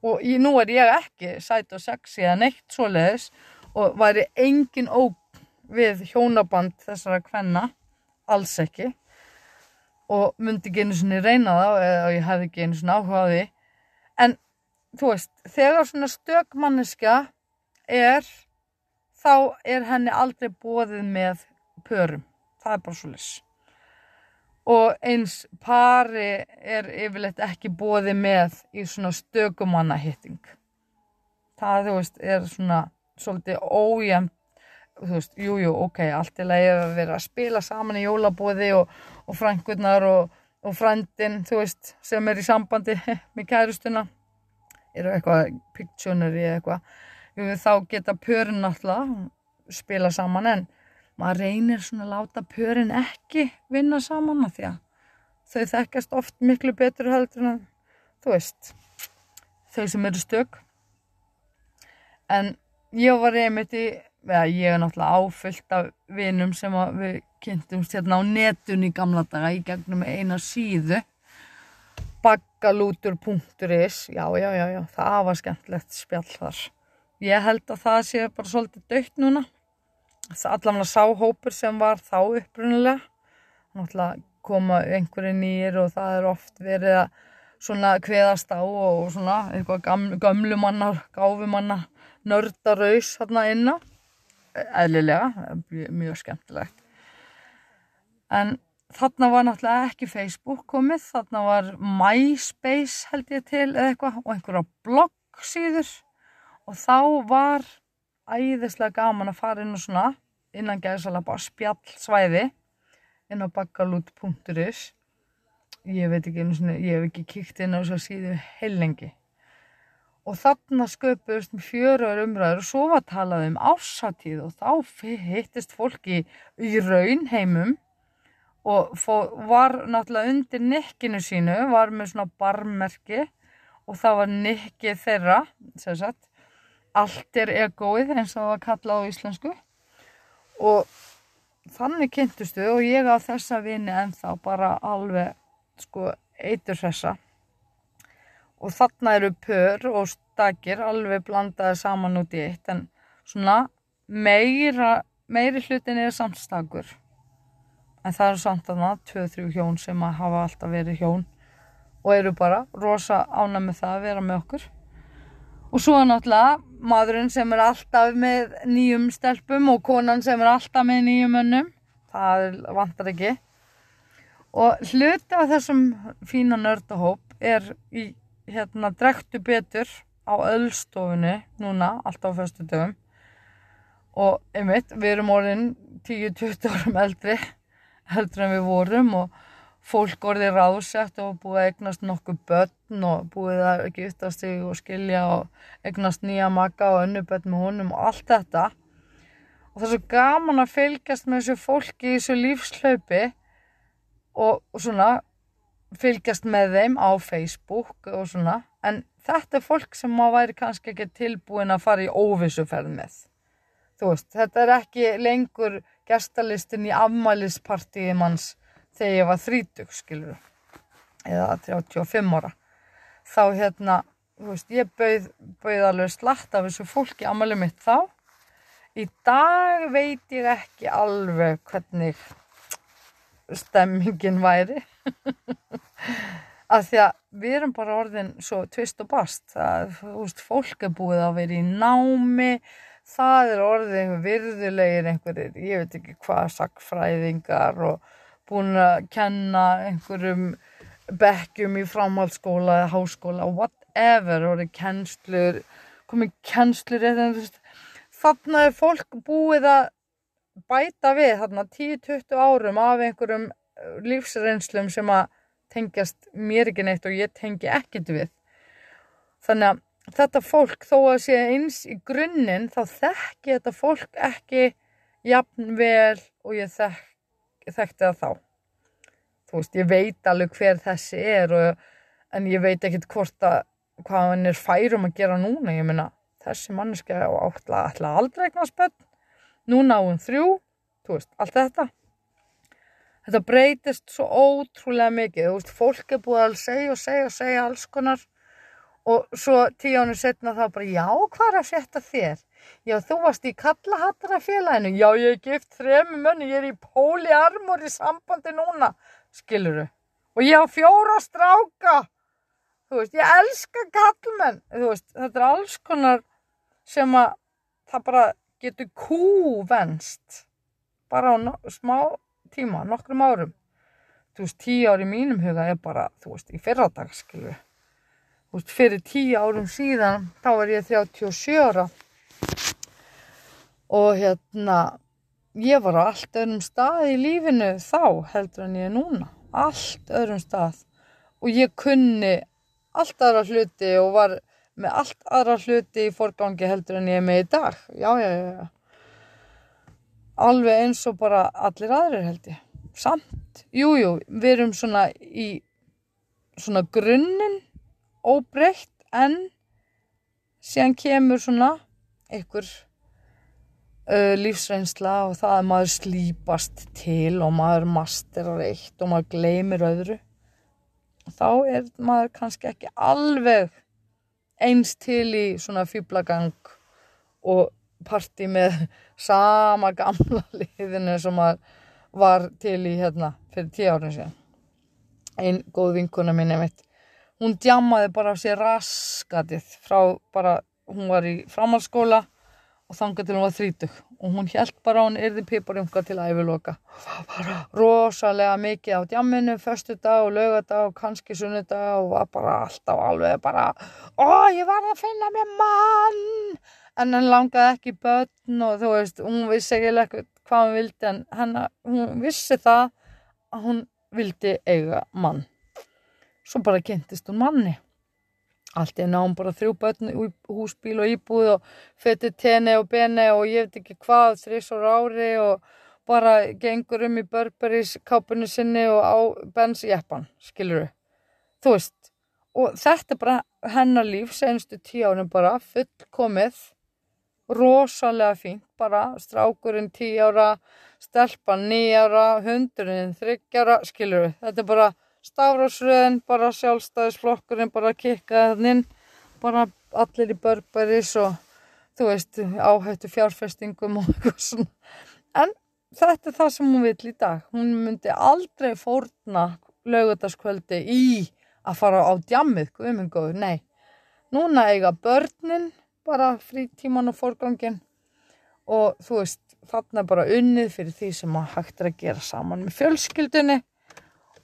og í, nú er ég ekki sæt og sexy eða neitt svoleiðis og væri engin óg við hjónaband þessara kvenna alls ekki. Og myndi ekki einu svona reyna það eða ég hefði ekki einu svona áhuga á því. En þú veist, þegar svona stökmanniska er þá er henni aldrei bóðið með pörum, það er bara svo lis og eins pari er yfirleitt ekki bóðið með í svona stökumanna hitting það þú veist er svona svolítið ójæmt þú veist, jújú, jú, ok, allt leið að vera að spila saman í jólabóði og, og frangurnar og, og frandin, þú veist, sem er í sambandi með kærustuna. Eru eitthvað pictionary eða eitthvað? Þá geta pörin alltaf spila saman en maður reynir svona að láta pörin ekki vinna saman að því að þau þekkast oft miklu betur heldur en þú veist þau sem eru stök. En ég var einmitt í eða ég er náttúrulega áfyllt af vinum sem við kynntumst hérna á netun í gamla daga í gegnum eina síðu. Baggalútur.is já, já, já, já, það var skemmtlegt spjall þar. Ég held að það sé bara svolítið dögt núna allavega sáhópur sem var þá upprunnilega náttúrulega koma einhverju nýjir og það er oft verið að svona kveðast á og svona eitthvað gamlumannar, gáfumannar nördaraus hérna inna eðlilega, mjög skemmtilegt. En þarna var náttúrulega ekki Facebook komið þarna var MySpace held ég til eða eitthvað og einhverja bloggsýður og þá var æðislega gaman að fara inn og svona innan gæðsala bara spjallsvæði inn á bakkalút.is ég veit ekki einu svona, ég hef ekki kíkt inn á þess að síðu heilengi og þarna sköpust fjöruður umræður og svo var talað um ársatíð og þá hittist fólki í raunheimum og var náttúrulega undir nikkinu sínu, var með svona barmerki og það var nikkið þeirra, sem sagt, allt er egoið eins og það var kallað á íslensku. Og þannig kynntustu og ég á þessa vini en þá bara alveg sko eitur þessa og þarna eru pör og stakir alveg blandaði saman út í eitt en svona meira, meiri hlutin er samstakur en það eru samt aðna 2-3 hjón sem að hafa alltaf verið hjón og eru bara rosa ána með það að vera með okkur. Og svo er náttúrulega maðurinn sem er alltaf með nýjum stelpum og konan sem er alltaf með nýjum önnum það vantar ekki. Og hluti af þessum fína nördahóp er í hérna drektu betur á öllstofunni núna, alltaf á fyrstu dögum og einmitt, við erum orðin 10-20 árum eldri heldur en við vorum og fólk orðið ráðsett og búið að eignast nokkuð börn og búið að giftast sig og skilja og eignast nýja maka og önnu börn með honum og allt þetta. Og það er svo gaman að fylgjast með þessu fólki í þessu lífslaupi og, og svona fylgjast með þeim á Facebook og svona. En þetta er fólk sem maður væri kannski ekki tilbúin að fara í óvissuferð með. Þú veist, þetta er ekki lengur gestalistin í afmælispartíði manns þegar ég var 30 skilur eða 35 ára þá hérna, þú veist, ég bauð, bauð alveg slatt af þessu fólki afmælið mitt þá. Í dag veit ég ekki alveg hvernig stemmingin væri. Að því að við erum bara orðin svo tvist og bast það, veist, fólk er búið að vera í námi það er orðin virðulegir einhverjir, ég veit ekki hvað sakfræðingar og búin að kenna einhverjum bekkjum í framhaldsskóla eða háskóla, whatever orðin kennslur, komið kennslur þannig að fólk búið að bæta við þarna 10-20 árum af einhverjum eh, lífsreynslum sem að tengjast mér ekki neitt og ég tengi ekkert við. Þannig að þetta fólk þó að sé eins í grunninn þá þekki þetta fólk ekki jafn vel og ég þek, þekkti það þá. Þú veist, ég veit alveg hver þessi er og, en ég veit ekkert hvort að hvað hann er færum að gera núna. Ég meina, þessi manneski á áttla aldrei eitthvað spöld. Núna á hún þrjú, þú veist, allt þetta þetta breytist svo ótrúlega mikið, þú veist, fólk er búið að segja og segja og segja alls konar og svo tíu ánum setna þá bara, já, hvað er að setja þér? Já, þú varst í kallahattara félaginu, já, ég er gift þremi mönni, ég er í póliarmor í sambandi núna, skiluru, og ég á fjóra stráka, þú veist, ég elska kallmenn, þú veist, þetta er alls konar sem að það bara getur kúvenst, bara á smá tíma, nokkrum árum. Þú veist, tíu ári mínum huga er bara, þú veist, í fyrradag skilju þú veist, fyrir tíu árum síðan þá var ég 37 ára og hérna ég var á allt öðrum stað í lífinu þá heldur en ég er núna. Allt öðrum stað. Og ég kunni allt aðra hluti og var með allt aðra hluti í forgangi heldur en ég er með í dag. Já, já, já, alveg eins og bara allir aðrir held ég. Samt, jújú, jú, við erum svona í svona grunninn óbreytt en síðan kemur svona einhver uh, lífsreynsla og það að maður slípast til og maður masterar eitt og maður gleymir öðru þá er maður kannski ekki alveg eins til í svona fýblagang og parti með sama gamla liðinu sem var til í hérna fyrir tíu árið síðan. Einn góð vinkuna minni mitt hún djamaði bara sér raskatið frá bara hún var í framhaldsskóla og þanga til hún var þrítug og hún held bara hún erði piparjunga til æfiloka rosalega mikið á djamminu förstu dag og lögadag og kannski sunnudag og var bara alltaf alveg bara ó ég var að finna mér mann. En hann langaði ekki börn og þú veist, hún vissi ekki eitthvað hvað hún vildi en hennar, hún vissi það að hún vildi eiga mann. Svo bara kynntist hún manni allt í náum bara þrjú börn húsbíl og íbúð og fötti tenni og beni og ég veit ekki hvað þrjusor ári og bara gengur um í Burberrys kápunni sinni og á Benz jeppan, skiluru þú veist, og þetta er bara hennar líf, senstu tíu ánum bara fullkomið rosalega fínt bara strákurinn 10 ára stelpan 9 ára hundurinn 30 ára, skilur við þetta er bara stafrásröðin bara sjálfstæðisflokkurinn bara kikkaðinn bara allir í börbaris og þú veist áhættu fjárfestingum og eitthvað svona. En þetta er það sem hún vil í dag. Hún myndi aldrei fórna lögutaskvöldi í að fara á djammið, guðmengóður, nei. Núna eiga börnin bara frítíman og forgangin og þú veist þarna bara unnið fyrir því sem að hægt er að gera saman með fjölskyldunni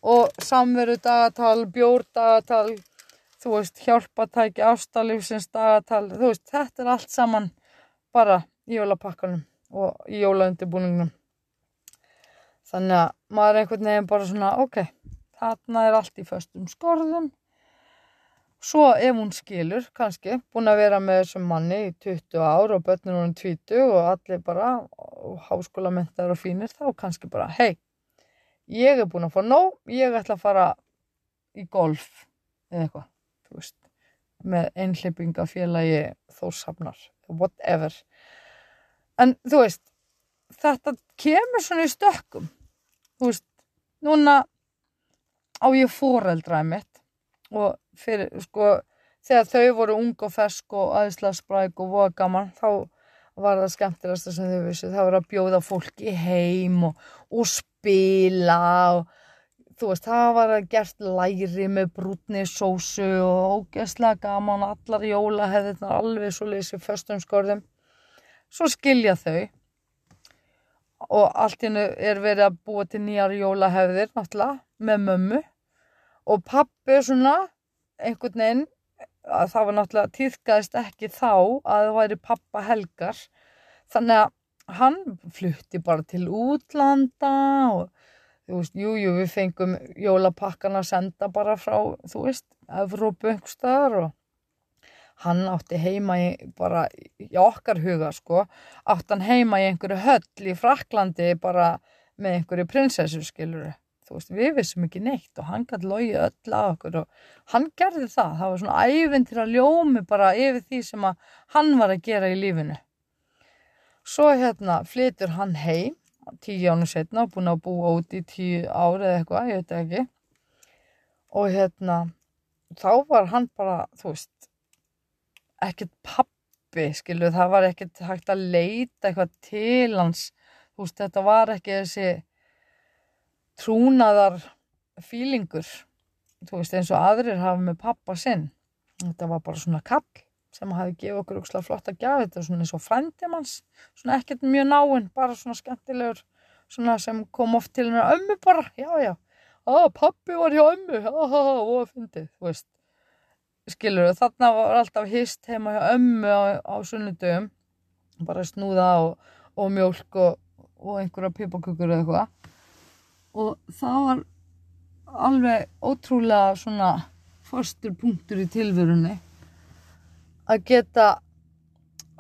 og samveru dagatal, bjór dagatal þú veist hjálpatæki ástalífsins dagatal þú veist þetta er allt saman bara í jólapakkanum og í jólaundibúningnum þannig að maður er einhvern veginn bara svona ok, þarna er allt í föstum skorðum. Svo ef hún skilur kannski, búin að vera með þessum manni í 20 ár og börnur hún 20 og allir bara háskólamentaður og fínir þá kannski bara hei, ég er búin að fá nóg, ég ætla að fara í golf eða eitthvað, þú veist, með einhleipingafélagi þósafnar, whatever. En þú veist, þetta kemur svona í stökkum, þú veist, núna á ég fóreldræði mitt og fyrir, sko, þegar þau voru ung og fesk og aðeinslega spræk og voða gaman, þá var það skemmtilegast sem þau vissi, það var að bjóða fólki heim og, og spila og þú veist, það var að gert læri með brútni sósu og ógeðslega gaman, allar jóla hefði þetta alveg svo leysið förstum skorðum. Svo skilja þau. Og allt innu er verið að búa til nýjar jólahefðir náttúrulega með mömmu. Og pappi svona einhvern veginn að það var náttúrulega týðkaðist ekki þá að það væri pappa helgar. Þannig að hann flutti bara til útlanda og þú veist, jú, jú, við fengum jólapakkan að senda bara frá, þú veist, Evrópu einhver staðar og hann átti heima í, bara í okkar huga, sko, átti hann heima í einhverju höll í Fraklandi bara með einhverju prinsessu, skiluru. Þú veist, við vissum ekki neitt og hann gæti logi öll að okkur og hann gerði það. Það var svona ævintir að ljómi bara yfir því sem að hann var að gera í lífinu. Svo hérna flytur hann heim tíu ánu setna og búin að búa út í tíu ári eða eitthvað, ég veit ekki. Og hérna, þá var hann bara, þú veist, ekkert pappi, skilu, það var ekkert hægt að leita eitthvað til hans. Þú veist, þetta var ekki þessi trúnaðar fílingur, þú veist, eins og aðrir hafa með pappa sinn. Þetta var bara svona kall sem hafi gefið okkur úrslega flotta gafið, þetta var svona eins og frændið manns, svona ekkert mjög náinn, bara svona skemmtilegur, svona sem kom oft til mér ömmu bara, já, já, að pappi var hjá ömmu, ha, ha, ha, og að fyndið, þú veist, skilur þarna var alltaf hist heima hjá ömmu á, á sunnudöfum, bara snúða og, og mjölk og, og einhverja pipakökur eða eitthvað, og það var alveg ótrúlega svona fastur punktur í tilverunni að geta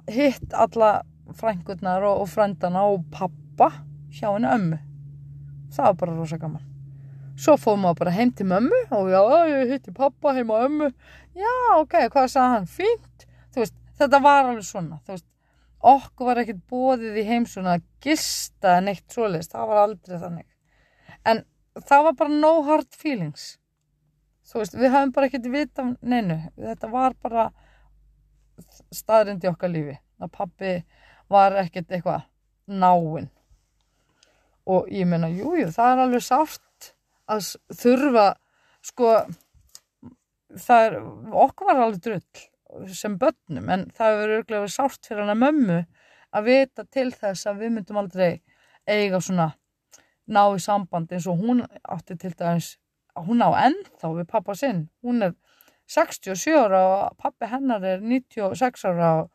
hitt alla frængurnar og, og frændana og pappa hjá henni ömmu. Það var bara rosa gaman. Svo fóðum maður bara heim til mömmu og já, ég hitti pappa heim á ömmu. Já, ok, hvað sagði hann, fínt. Veist, þetta var alveg svona veist, okkur var ekkert bóðið í heim svona að gista en eitt svoleiðist það var aldrei þannig. En það var bara no hard feelings. Þú veist, við hafum bara ekkert vita neinu, þetta var bara staðrind í okkar lífi. Að pappi var ekkert eitthvað náinn. Og ég meina, jújú, það er alveg sátt að þurfa sko það er, okkur var alveg drull sem börnum, en það hefur örglega sátt fyrir hana mömmu að vita til þess að við myndum aldrei eiga svona ná í samband eins og hún átti til dæmis, hún á ennþá við pappa sinn, hún er 67 ára og pappi hennar er 96 ára og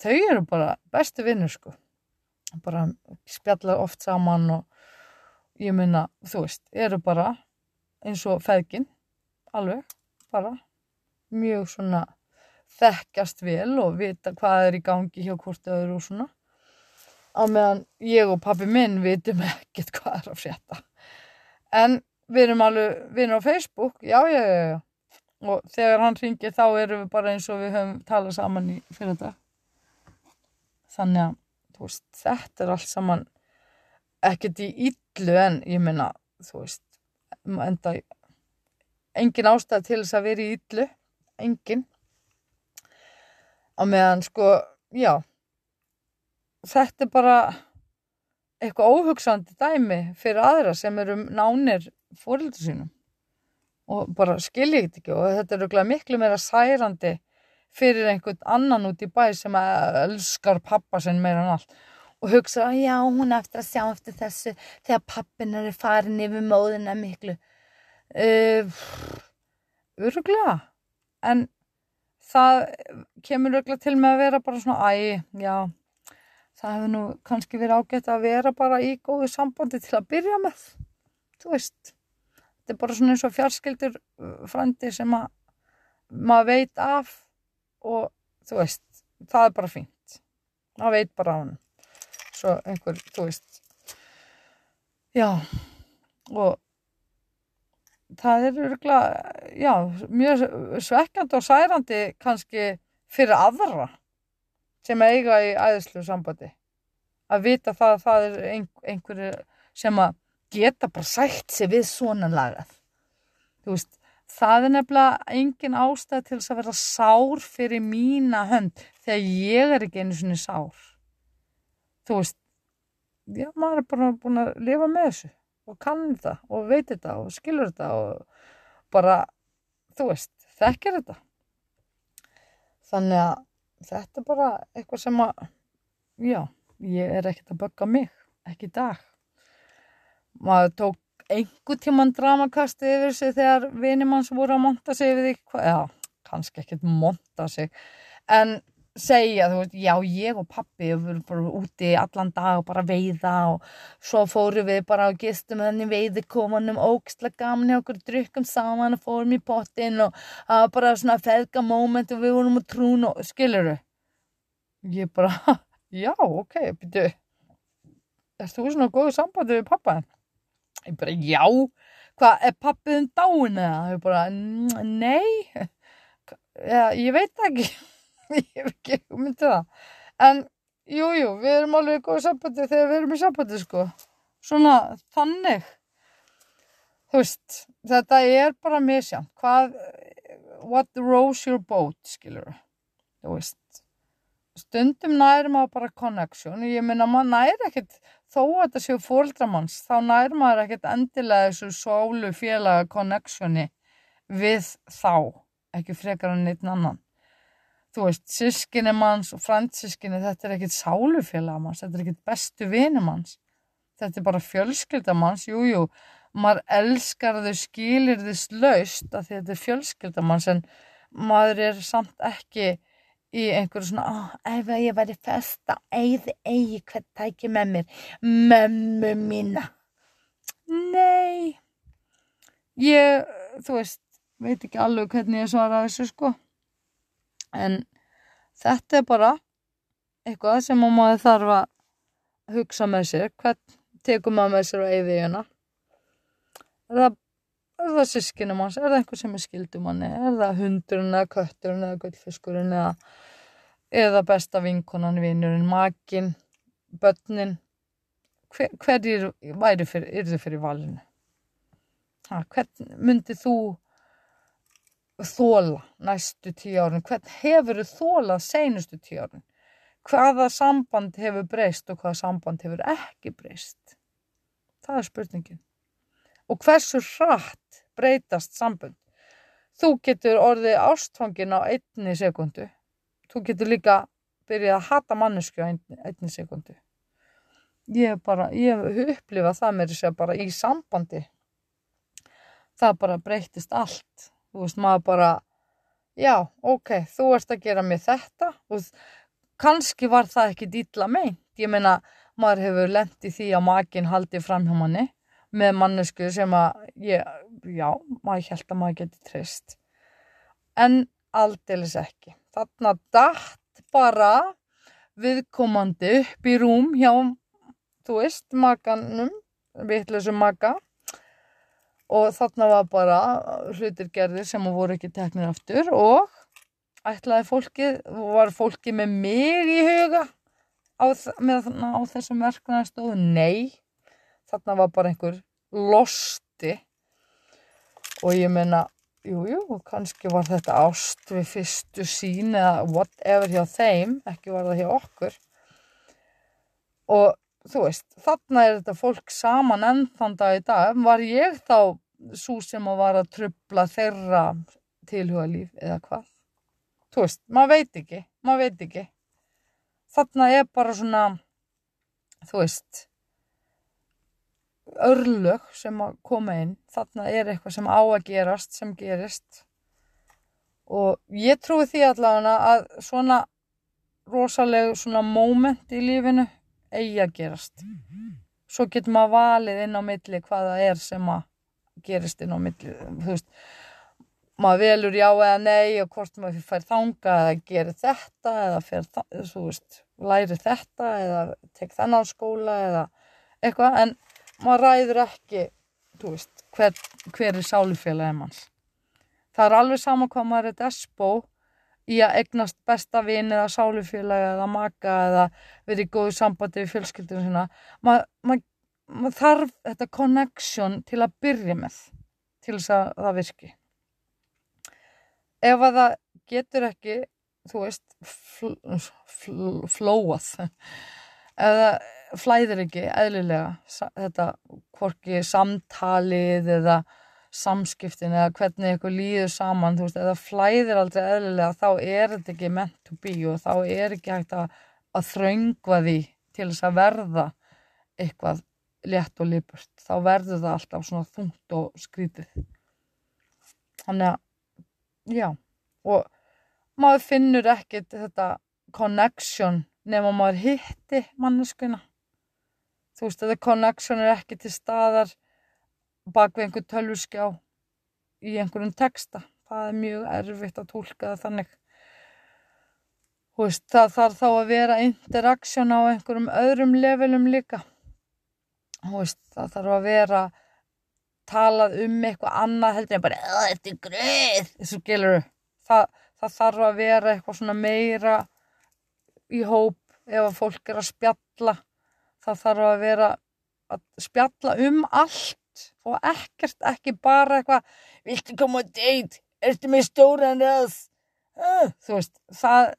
þau eru bara bestu vinnur sko. Bara spjalla oft saman og ég minna, þú veist, eru bara eins og feðgin alveg, bara mjög svona þekkjast vel og vita hvað er í gangi hjá hvort öðru og svona. Á meðan ég og pappi minn vitum ekkert hvað er að frétta. En við erum alveg vinnur á Facebook, já, já, já, já og þegar hann ringir þá erum við bara eins og við höfum talað saman í fyrir þetta þannig að veist, þetta er allt saman ekkert í yllu en ég minna þú veist enda engin ástæð til þess að vera í yllu engin. Á meðan sko já þetta er bara eitthvað óhugsandi dæmi fyrir aðra sem eru nánir fóröldur sínum og bara skilja þetta ekki og þetta er auðvitað miklu meira særandi fyrir einhvern annan út í bæ sem elskar pappa sinn meira en allt. Og hugsa að já hún eftir að sjá eftir þessu þegar pappin er farin yfir móðina miklu. Uh, öruglega en það kemur öruglega til með að vera bara svona æg, já það hefur nú kannski verið ágætt að vera bara í góðu sambandi til að byrja með. Þú veist þetta er bara svona eins og fjarskildur uh, frandi sem að maður veit af og þú veist, það er bara fínt. Maður veit bara á hann svo einhver, þú veist já og það er örgulega, já, mjög svekkjandi og særandi kannski fyrir aðra sem eiga í æðislu sambandi. Að vita það að það er einhverju sem að geta bara sætt sig við svona lagað. Veist, það er nefnilega engin ástæð til þess að vera sár fyrir mína hönd þegar ég er ekki einu svona sár. Þú veist, já, maður er bara búin að lifa með þessu og kann þetta og veit þetta og skilur þetta og bara, þú veist, þekkir þetta. Þannig að þetta er bara eitthvað sem að, já, ég er ekkert að bögga mig, ekki í dag maður tók einhver tíman dramakasti yfir sig þegar vinið manns voru að monta sig yfir því, já, kannski ekkert monta sig, en segja, þú veist, já ég og pappi við vorum bara úti allan dag og bara veiða og svo fórum við bara og gistum henni veiði komanum ógstlega gaman hjá okkur, drukkum saman og fórum í pottin og það var bara svona feðga moment og við vorum á trún og skiluru ég bara, já, ok, byrju erst þú svona góðu sambandi við pappa? Ég bara, já. Hvað, er pappiðin dáin eða? ég bara, nei. Ja, ég veit ekki. Ég hef ekki hugmyndið um það. En jújú, jú, við erum alveg í góðu sambandi þegar við erum í sambandi sko. Svona þannig. Þú veist, þetta er bara misján hvað what rows your boat, skilur þú veist stundum næri maður bara connection. Ég minna maður næri ekkert þó að þetta séu fóldramanns þá næri maður ekkert endilega þessu sólu félaga connectioni við þá ekki frekar en neitt annan. Þú veist, sískinni manns og fransískinni, þetta er ekkit sálufélag manns, þetta er ekkit bestu vini manns. Þetta er bara fjölskylda manns. Jújú, jú, maður elskar þau skilir þess laust að þetta er fjölskylda manns en maður er samt ekki í einhverju svona, oh, ef ég væri festa eigði eigi hvert tæki með mér. Mömmu mína. Nei. Ég, þú veist veit ekki alveg hvernig ég svara þessu sko. En þetta er bara eitthvað sem maður þarf að hugsa með sér hvern tekum maður með sér á eyðíuna er það er það sískinum hans, er það einhver sem er skildum hann er það hundurinn eða kötturinn eða gullfiskurinn eða eða besta vinkonan, vinnurinn, makin börnin? Hver, hverjir væri fyrir, er þið fyrir valinu? Ha, hvern myndið þú þóla næstu tíu árin? Hvern hefur þú þólað seinustu tíu árin? Hvaða samband hefur breyst og hvaða samband hefur ekki breyst? Það er spurningin og hversu hratt breytast sambund þú getur orðið ástfangin á einni sekundu þú getur líka byrjað að hata mannesku á einni, sekundu ég hef bara ég hef upplifað það með þess að bara í sambandi. Það bara breytist allt. Þú veist maður bara já ok þú ert að gera mig þetta. Og kannski var það ekki dýtla meint. Ég meina maður hefur lendið því að makin haldi fram hjá manni með mannesku sem að ég, já maður held að maður geti trist en aldeilis ekki. Þarna dætt bara viðkomandi upp í rúm hjá þú veist makanum vittlisum maka. Og þarna var bara hlutir gerðir sem voru ekki teknir aftur og ætlaði fólki, var fólki með mig í huga á, með, á þessum verknæðastóðu? Nei, þarna var bara einhver losti. Og ég menna, jújú, kannski var þetta ást við fyrstu sín eða whatever hjá þeim, ekki var það hjá okkur. Og þú veist, þarna er þetta fólk saman enn þann dag í dag, var ég þá svo sem að var að trubla þeirra tilhugalíf eða hvað? Þú veist, maður veit ekki maður veit ekki. Þarna er bara svona þú veist örlög sem að koma inn. Þarna er eitthvað sem á að gerast sem gerist. Og ég trúi því allavega að svona rosaleg svona moment í lífinu eigi að gerast. Svo getur maður valið inn á milli hvaða er sem að gerist inn á milli þú veist. Maður velur já eða nei og hvort maður fær þanga eða gerir þetta eða þú veist, læri þetta eða tek þennan skóla eða eitthvað. En maður ræður ekki veist, hver, hver er sálufélagið manns. Það er alveg sama hvað maður er despo í að egnast besta vini eða sálufélagi eða maka eða verið í góðu sambandi við fjölskyldunum sína. Maður mað, maður þarf þetta connection til að byrja með til þess að það virki. Ef að það getur ekki þú veist fl fl flóað eða flæðir ekki eðlilega þetta hvorki samtalið eða samskiptin eða hvernig eitthvað líður saman þú veist, eða flæðir aldrei eðlilega þá er þetta ekki meant to be og þá er ekki hægt að, að þraungva því til þess að verða eitthvað létt og lipurt. Þá verður það alltaf svona þungt og skrítið þannig að já og maður finnur ekkert þetta connection nema maður hitti manneskuna þú veist þetta connection er ekki til staðar bak við einhver tölvuskjá í einhverjum texta. Það er mjög erfitt að tólka það þannig. Veist, það þarf þá að vera interaktsjón á einhverjum öðrum levelum líka. Veist, það þarf að vera talað um eitthvað annað heldur en bara þetta er greið þessu gilur það, það þarf að vera eitthvað svona meira í hóp ef að fólk er að spjalla það þarf að vera að spjalla um allt og ekkert ekki bara eitthvað viltu koma að deit ertu með stóran röð uh, þú veist það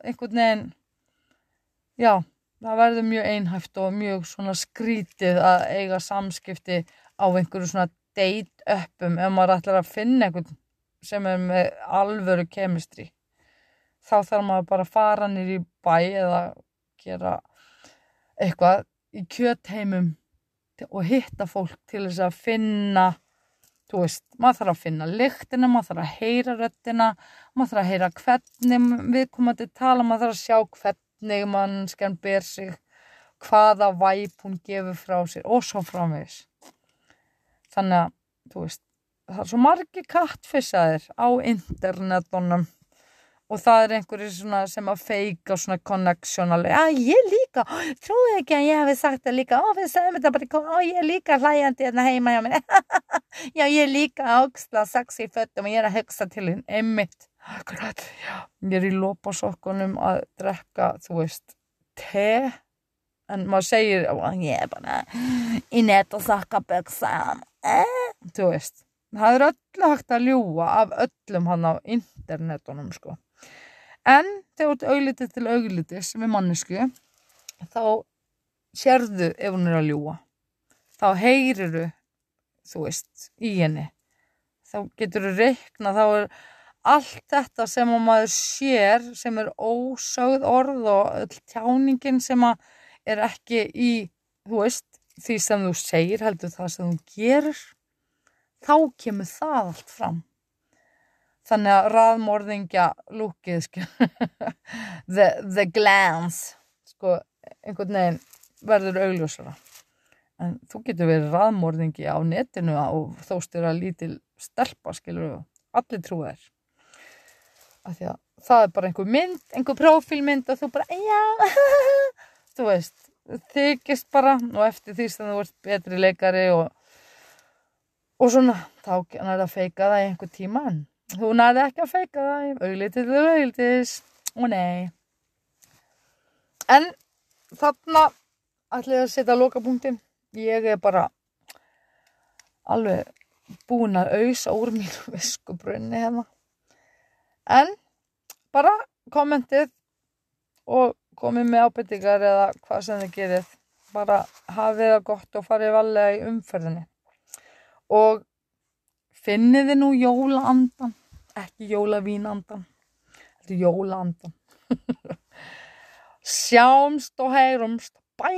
einhvern veginn já, það verður mjög einhæft og mjög svona skrítið að eiga samskipti á einhverju svona date uppum ef maður ætlar að finna einhvern sem er með alvöru kemistri þá þarf maður bara að fara nýri bæ eða gera eitthvað í kjötheimum og hitta fólk til þess að finna þú veist, maður þarf að finna lyktina, maður þarf að heyra röttina, maður þarf að heyra hvernig við komum að tala, maður þarf að sjá hvernig mannskjarn ber sig, hvaða væp hún gefur frá sér og svo framvegis. Þannig að, þú veist, það er svo margi kattfissaðir á internetunum og það er einhverju sem að feika svona connection alveg, að ég líka trúi ekki að ég hef sagt það líka. Ó, við sagðum þetta bara, ó, ég líka hlæjandi hérna heima hjá mér. Já, ég líka áksla, sexi föttum og ég er að högsta til hinn, einmitt. Akkurat, já, ég er í lópasokkunum að drekka, þú veist te. En maður segir, ég er bara í net og sakka böksa eh, þú veist það er öllu hægt að ljúa af öllum hann á internetunum sko En þegar þú ert auglitið til auglitis með mannesku þá sérðu ef hún er að ljúa. Þá heyriru, þú veist, í henni. Þá getur þú reikna, þá er allt þetta sem maður sér, sem er ósögð orð og tjáningin sem er ekki í, þú veist, því sem þú segir heldur það sem þú gerir, þá kemur það allt fram þannig að raðmorðingja lúkið sko. the, the glance sko, einhvern veginn verður augljósara. En þú getur verið raðmorðingi á netinu og þóstir að lítil stelpa skilur allir trúið er af því að það er bara einhver mynd, einhver profilmynd og þú bara, já. Þú veist, þykist bara og eftir því sem þú ert betri leikari og og svona, þá er það að feika það í einhver tíma en Þú næði ekki að feika það, auglítið til auglítis og nei. En þarna ætla ég að setja lokapunktin. Ég er bara alveg búin að auðsa úr mínu viskubrunni hérna. En bara kommentið og komið með ábyrtingar eða hvað sem þið gerir. Bara hafið það gott og farið valega í umferðinni. Og finnið þið nú jólaandan ekki jólavínandan þetta er jólaandan sjáumst og heyrumst bæ